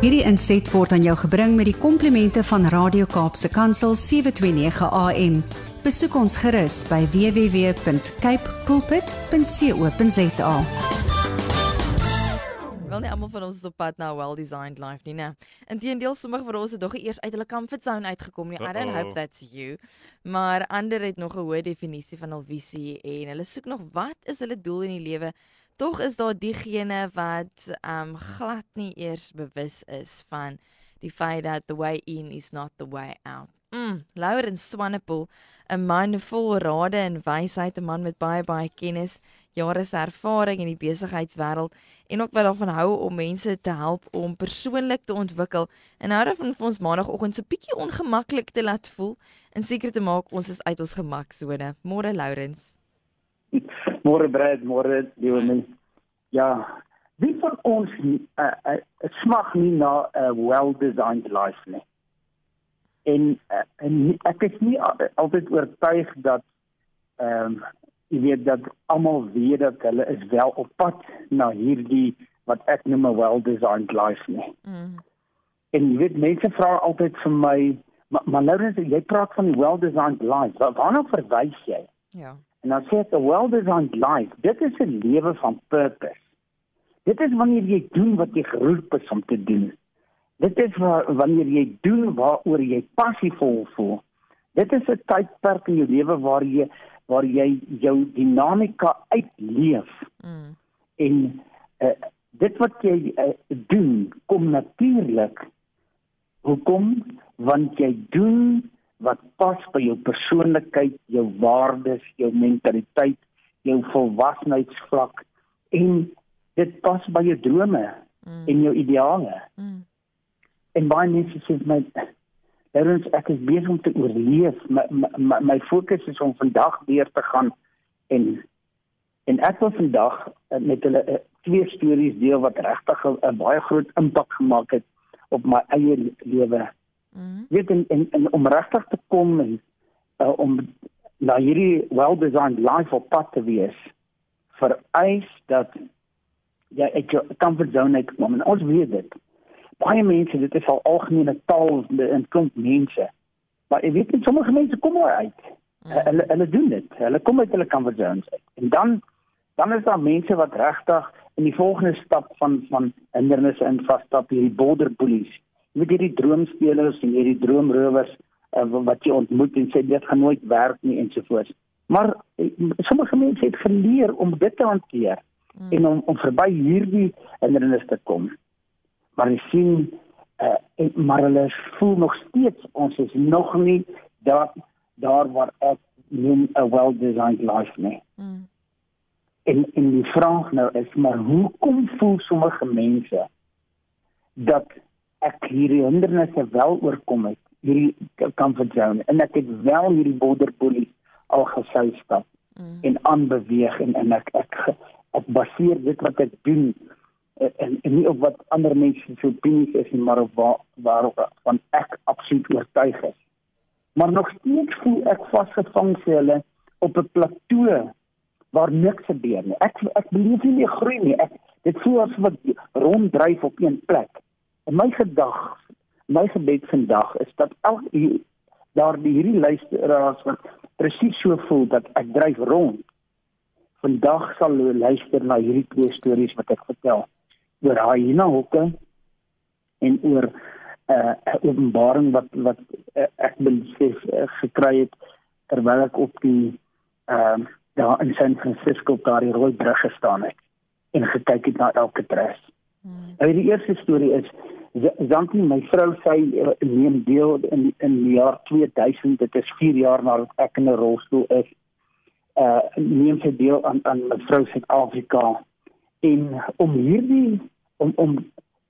Hierdie inset word aan jou gebring met die komplimente van Radio Kaapse Kansel 729 AM. Besoek ons gerus by www.cape pulpit.co.za. Wel nie almal van ons is op pad na 'n well-designed life nie, né? Inteendeel, sommige van ons het nog eers uit hulle comfort zone uitgekom nie. I don't hope that's you. Maar ander het nog 'n hoë definisie van hul visie en hulle soek nog wat is hulle doel in die lewe? Tog is daar diegene wat um glad nie eers bewus is van die feit dat the way in is not the way out. Mm, Laurens Swanepoel, 'n man vol rade en wysheid, 'n man met baie baie kennis, jare se ervaring in die besigheidswêreld en ook wat daarvan hou om mense te help om persoonlik te ontwikkel en hou daarvan vir ons maandagooggend so bietjie ongemaklik te laat voel en seker te maak ons is uit ons gemaksone. Môre Laurens. Môre Brad, môre mens. Ja, wie van ons uh, uh, smag nie na 'n uh, well-designed life nie. En uh, en ek is nie altyd oortuig dat ehm um, jy weet dat almal weet dat hulle is wel op pad na hierdie wat ek noem 'n well-designed life nie. Mm. En jy weet mense vra altyd vir my maar, maar nou as jy praat van die well-designed life, waarna verwys jy? Ja. En dan sê ek 'n well-designed life, dit is 'n lewe van purpose. Dit is wanneer jy doen wat jy geroep is om te doen. Dit is wanneer jy doen waaroor jy passievol voel. Dit is 'n tydperk in jou lewe waar jy waar jy jou dinamika uitleef. Mm. En uh, dit wat jy uh, doen kom natuurlik. Hoekom? Want jy doen wat pas by jou persoonlikheid, jou waardes, jou mentaliteit, jou volwassenheidsvlak en dit pas by jou drome mm. en jou ideale. Mm. En baie mense sê my Daarens ek is besig om te oorleef. My my, my fokus is om vandag weer te gaan en en ek wil vandag eh, met hulle eh, twee stories deel wat regtig 'n baie groot impak gemaak het op my eie lewe Mm. Weet en, en, en om regtig te kom en uh, om na hierdie well-designed life op pad te wees vereis dat jy uit jou comfort zone uitkom en ons weet dit. Baie mense, dit is al algemene taal in klomp mense. Maar jy weet net sommige mense kom maar uit. Mm. Hulle hulle doen dit. Hulle kom uit hulle comfort zones uit. En dan dan is daar mense wat regtig in die volgende stap van van hindernisse in vasstap hierdie border bullies met hierdie droomspelers en hierdie droomrowers uh, wat jy ontmoet en sê dit gaan nooit werk nie ensovoorts. Maar uh, sommige mense het geleer om dit te hanteer mm. en om om verby hierdie hindernis te kom. Maar jy sien uh, en, maar hulle voel nog steeds ons is nog nie daar daar waar ek noem 'n well-designed life nie. Mm. En en die vraag nou is maar hoekom voel sommige mense dat ek hierdie hindernisse wel oorkom het hierdie comfort zone en ek het wel hierdie border bully al gesou stap mm. en aanbeweeg en en ek ek ek baseer dit wat ek doen eh, en en nie op wat ander mense se opinies is nie maar op waar waarop van ek absoluut oortuig is. Maar nog steeds voel ek vasgevang sê hulle op 'n plateau waar niks gebeur nie. Ek ek beleef nie meer groei nie. Ek dit voel asof ek ronddryf op een plek En my gedag, my gebed vandag is dat elk daar die hierdie luisteraars wat presies so voel dat ek dryf rond. Vandag sal hulle luister na hierdie twee stories wat ek vertel oor hyena hokke en oor 'n uh, openbaring wat wat uh, ek besef uh, gekry het terwyl ek op die ehm uh, daar in San Francisco daar die rooi brug gestaan het en gekyk het na elke tres. Hmm. Nou die eerste storie is Zantie, my vrou sê uh, neem deel in in die jaar 2000, dit is 4 jaar nadat ek in 'n rolstoel is. Uh neem sy deel aan aan mevrou Suid-Afrika en om hierdie om om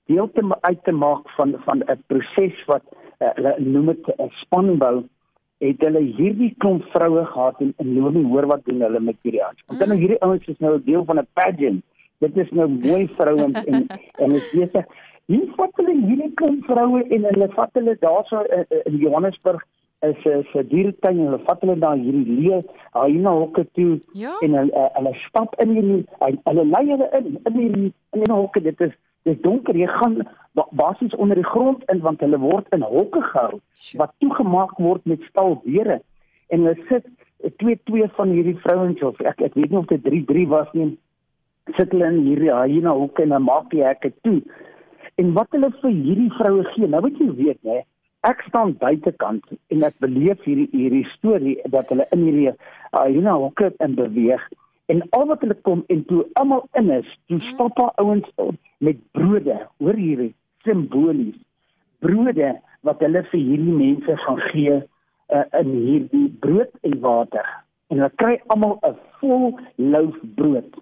deel te uit te maak van van 'n proses wat uh, hulle noem dit 'n spanbou het hulle hierdie klomp vroue gehad en en loop nie hoor wat doen hulle met hierdie ouens. Want mm. hierdie ouens is nou 'n deel van 'n pageant. Dit is nou mooi vrouens en en is besig Hier vat hulle hierdie klomp vroue en hulle vat hulle daarso in, in Johannesburg is 'n se dieretuin en hulle vat hulle na hierdie leë hyena hokke toe ja? en hulle hulle stap in hierdie hulle lei hulle in in hierdie in die hokke. Dit is dis donker. Jy gaan basies onder die grond in want hulle word in hokke gehou wat toegemaak word met staaldeure en hulle sit twee twee van hierdie vrouens of ek ek weet nie of dit 3 3 was nie sit hulle in hierdie hyena hoeke en dan maak die hekke toe en wat hulle vir hierdie vroue gee nou wat jy weet hè ek staan buitekant en ek beleef hierdie hierdie storie dat hulle in hierdie hyena hoeke in beweeg en al wat hulle kom en toe almal in is toe mm. stap daar ouens met brode hoor hierdie simbolies brode wat hulle vir hierdie mense gaan gee uh, in hierdie brood en water en hulle kry almal 'n vol loaf brood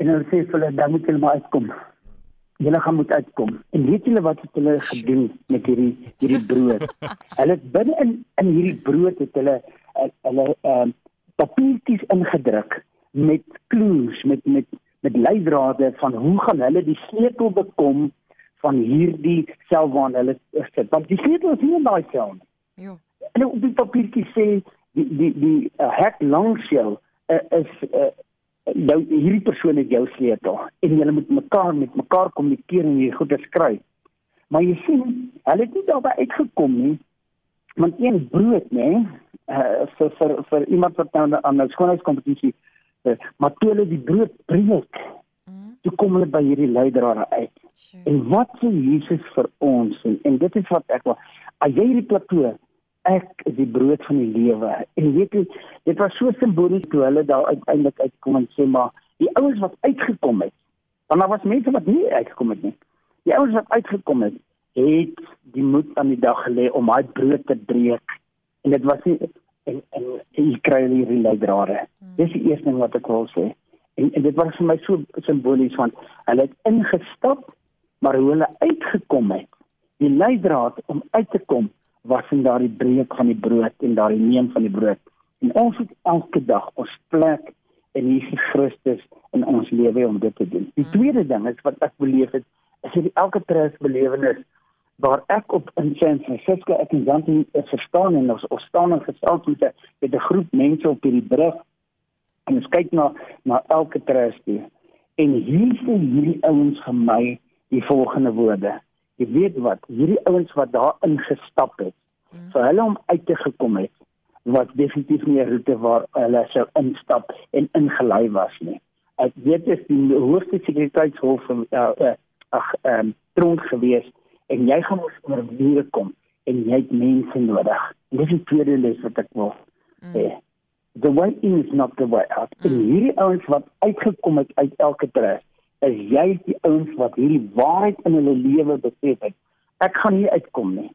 en hulle sê vir hulle dan moet hulle maar uitkom hulle gaan moet uitkom en weet julle wat het hulle gedoen met hierdie hierdie brood hulle binne in in hierdie brood het hulle hulle ehm uh, papiertjies ingedruk met clues met met met leidrade van hoe gaan hulle die sleutel bekom van hierdie sel waarna hulle sit. Want die sleutel is nie in daai sel nie. Ja. En op die papiertjie sê die die die uh, hek langs jou uh, is uh, jou hierdie persoon het jou sleutel en jy moet mekaar met mekaar kommunikeer en jy goed skryf. Maar jy sien, hulle het nie daarby uitgekom nie. Want een brood, nê, uh, vir vir vir iemand wat nou aan 'n skoonheidskompetisie uh, maar toe hulle die brood breek mm. toe kom hulle by hierdie leidrade uit sure. en wat sê Jesus vir ons en, en dit is wat ek wil as jy hierdie plateau ek is die brood van die lewe en weet jy dit was so simbolies toe hulle daar uiteindelik uitkom en sê maar die ouens wat uitgekom het want daar was mense wat nie uitgekom het nie die ouens wat uitgekom het het die moed aan die dag gelê om daai brood te breek en dit was nie en en jy kry hierdie leidrade. Hmm. Dis die eerste ding wat ek wil sê. En, en dit was vir my so simbolies want hulle het ingestap, maar hoe hulle uitgekom het, die leidraad om uit te kom was in daardie breek van die brood en daardie neem van die brood. En ons het elke dag ons plek in Jesus Christus in ons lewe om dit te doen. Die hmm. tweede ding is wat ek beleef het, is hierdie elke trous belewenis waar ek op in San Francisco ek en Jantie verstaan en ons, ons staan en gesels met 'n met 'n groep mense op hierdie brug en ons kyk na na elke trustee en hier sê hierdie ouens vir my die volgende woorde jy weet wat hierdie ouens wat daar ingestap het hmm. vir hulle om uit te gekom het was definitief nie 'n roete waar hulle sou instap en ingelei was nie ek weet dit is die hoogste sekuriteitshof van uh, uh, ag ehm um, tronk geweest en jy gaan ons oor mure kom en jy het mense nodig. Dis die tweede les wat ek wil mm. sê. Mm. The way in is not the way out. Mm. En hierdie ouens wat uitgekom het uit elke trek, is jy die ouens wat hierdie waarheid in hulle lewe besef het. Ek gaan nie uitkom nie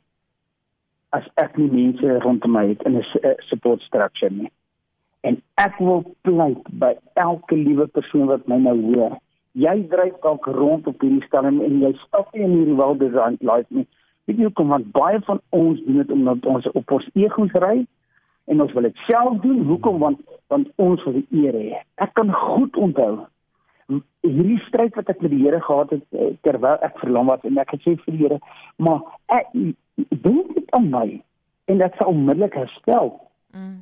as ek nie mense rondom my het in 'n support structure nie. En ek wil pleit by elke liewe persoon wat my nou hoor jy dryf dalk rond op hierdie stadium en jy stap nie in hierdie wel designed life nie. Weet jy hoekom want baie van ons doen dit omdat ons op ons egos ry en ons wil dit self doen. Hoekom want want ons wil die eer hê. Ek kan goed onthou hierdie stryd wat ek met die Here gehad het eh, terwyl ek verlam was en ek het sê vir die Here, maar ek dink dit aan my en dit sou onmiddellik herstel. Mm.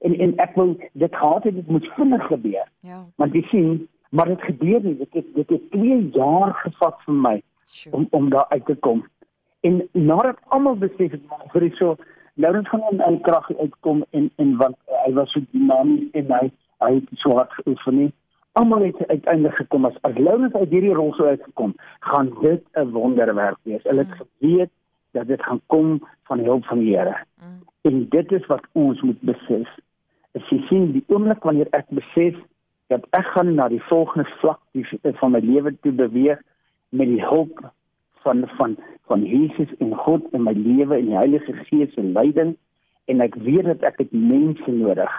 En en ek wil dit gehad het dit moet vinnig gebeur. Ja. Want jy sien maar dit gebeur nie dit het, dit het 2 jaar gevat vir my sure. om om daar uit te kom en nadat almal besef het maar vir so Laurens gaan in, in krag uitkom en en want hy was so dinamies en hy hy het so hard geoefen nie almal het uiteindelik gekom as as Laurens uit hierdie rol sou uitgekom gaan dit 'n wonderwerk wees hulle het mm. geweet dat dit gaan kom van die hulp van die Here mm. en dit is wat ons moet besef as jy sien die oomblik wanneer ek besef dat ek gaan na die volgende vlak die, van my lewe toe beweeg met die hulp van van van Jesus en God in my lewe en die Heilige Gees se leiding en ek weet dat ek het mense nodig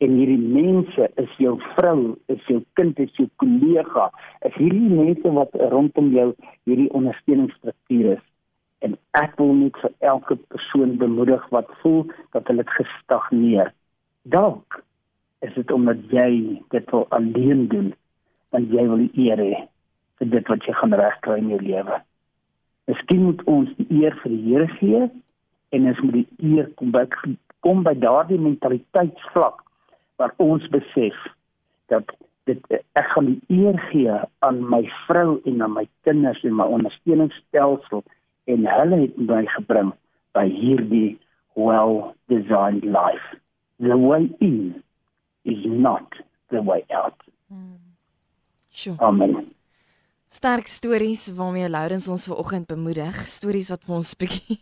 en hierdie mense is jou vrou, is jou kind, is jou kollega, is hierdie mense wat rondom jou hierdie ondersteuningsstruktuur is en ek wil net vir elke persoon bemoedig wat voel dat hulle gestagneer. Dalk is dit omdat jy dit wil alleen doen want jy wil die eer hê vir dit wat jy gaan regkry in jou lewe. Miskien moet ons die eer vir die Here gee en ons moet die eer kom by kom by daardie mentaliteitsvlak waar ons besef dat dit ek gaan die eer gee aan my vrou en aan my kinders en my ondersteuningsstelsel en hulle het my gebring by hierdie well designed life the way in is not the way out hmm. sure. amen sterk stories waarmee Lourens ons vanoggend bemoedig, stories wat vir ons bietjie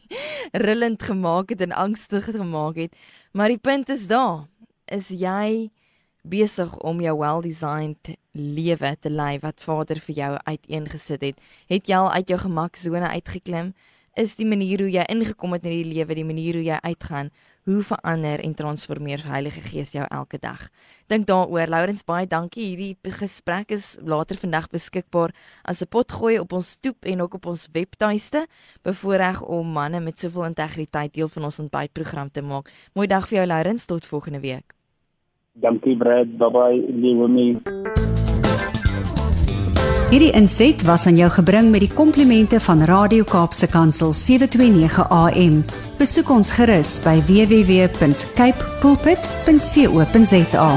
rillend gemaak het en angstig gemaak het. Maar die punt is daar, is jy besig om jou well-designed lewe te lei wat Vader vir jou uiteengesit het? Het jy al uit jou gemaksone uitgeklim? Is die manier hoe jy ingekom het in die lewe, die manier hoe jy uitgaan, hoe verander en transformeer Heilige Gees jou elke dag. Dink daaroor. Lourens, baie dankie. Hierdie gesprek is later vandag beskikbaar as 'n potgooi op ons stoep en ook op ons webtuiste, bevoorreg om manne met soveel integriteit deel van ons ontbytprogram te maak. Mooi dag vir jou Lourens, tot volgende week. Dankie Brad, bye bye, liewe my. Hierdie inset was aan jou gebring met die komplimente van Radio Kaapse Kansel 729 AM. Besoek ons gerus by www.cape pulpit.co.za.